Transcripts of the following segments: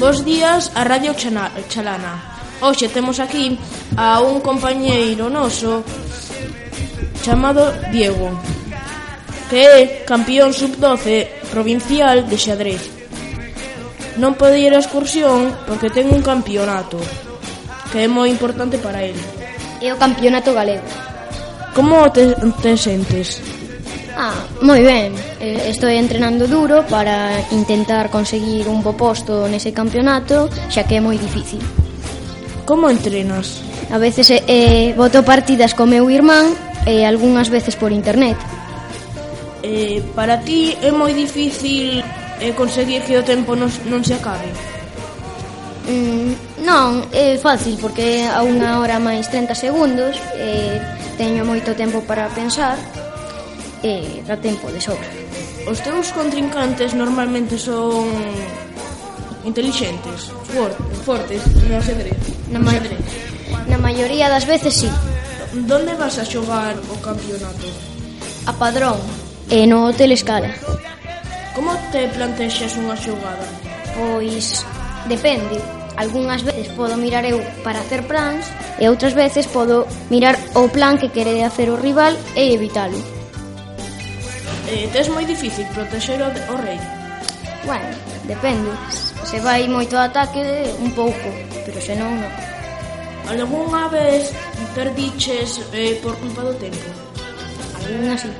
Bos días a Radio Chalana. Hoxe temos aquí a un compañeiro noso chamado Diego, que é campeón sub-12 provincial de xadrez. Non pode ir a excursión porque ten un campeonato, que é moi importante para ele. É o campeonato galego. Como te, te sentes? Ah, moi ben. Eh, estou entrenando duro para intentar conseguir un bo posto nese campeonato, xa que é moi difícil. Como entrenas? A veces eh, eh boto partidas co meu irmán e eh, algunhas veces por internet. Eh, para ti é moi difícil eh, conseguir que o tempo non, non se acabe? Mm, non, é fácil porque a unha hora máis 30 segundos eh, teño moito tempo para pensar e dá tempo de sobra. Os teus contrincantes normalmente son intelixentes, fortes, no xadrez. Na, ma na maioría das veces sí. Donde vas a xogar o campeonato? A Padrón e no Hotel Escala. Como te plantexas unha xogada? Pois depende. Algúnas veces podo mirar eu para hacer plans e outras veces podo mirar o plan que quere hacer o rival e evitalo eh, tes moi difícil protexer o, o rei. Bueno, depende. Se vai moito ataque, un pouco, pero se non, non. Algúnha vez perdiches eh, por culpa do tempo? Algúnha sí.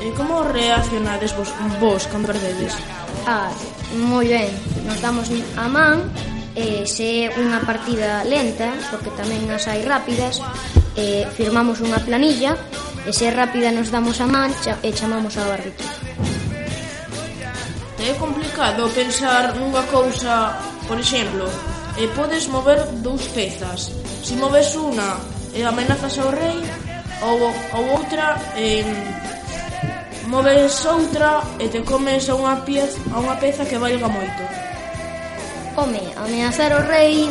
E como reaccionades vos, vos cando perdedes? Ah, moi ben. Nos damos a man, eh, se é unha partida lenta, porque tamén as hai rápidas, eh, firmamos unha planilla E se rápida nos damos a man e chamamos ao árbitro. É complicado pensar nunha cousa, por exemplo, e podes mover dous pezas. Se moves unha e amenazas ao rei, ou, ou outra e moves outra e te comes a unha pieza, a unha peza que valga moito. Home, amenazar o rei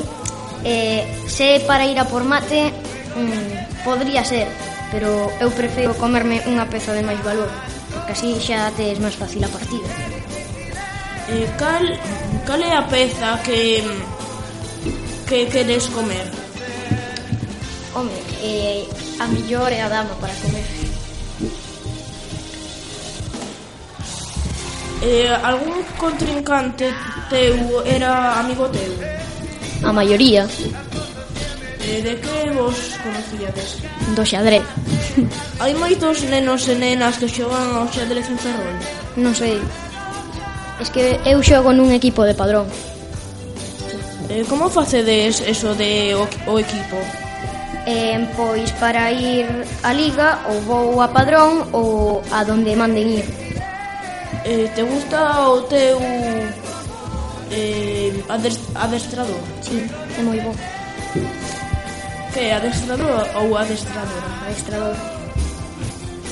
eh, se para ir a por mate mm, podría ser, pero eu prefiro comerme unha peza de máis valor, porque así xa tes máis fácil a partida. Eh, cal, cal é a peza que que queres comer? Home, eh, a millor é a dama para comer. Eh, algún contrincante teu era amigo teu? A maioría eh, de que vos conocíades? Do xadrez. Hai moitos nenos e nenas que xogan ao xadrez en Ferrol? Non sei. Es que eu xogo nun equipo de padrón. Eh, como facedes eso de o, o equipo? Eh, pois para ir á liga ou vou a padrón ou a donde manden ir. Eh, te gusta o teu eh, adestrador? Sí, é moi bo. Que adestrador ou adestradora? Adestrador.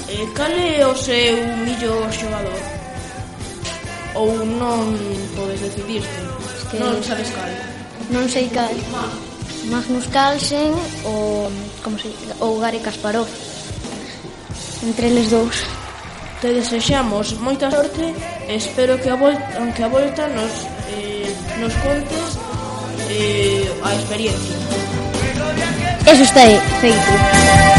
E cal é o seu millor xogador? Ou non podes decidirte? Es que non sabes cal. Non sei cal. Magnus Carlsen ou como se ou Gary Kasparov. Entre eles dous. Te desexamos moita sorte e espero que a volta, aunque a volta nos, eh, nos contes eh, a experiencia. Eso está feito.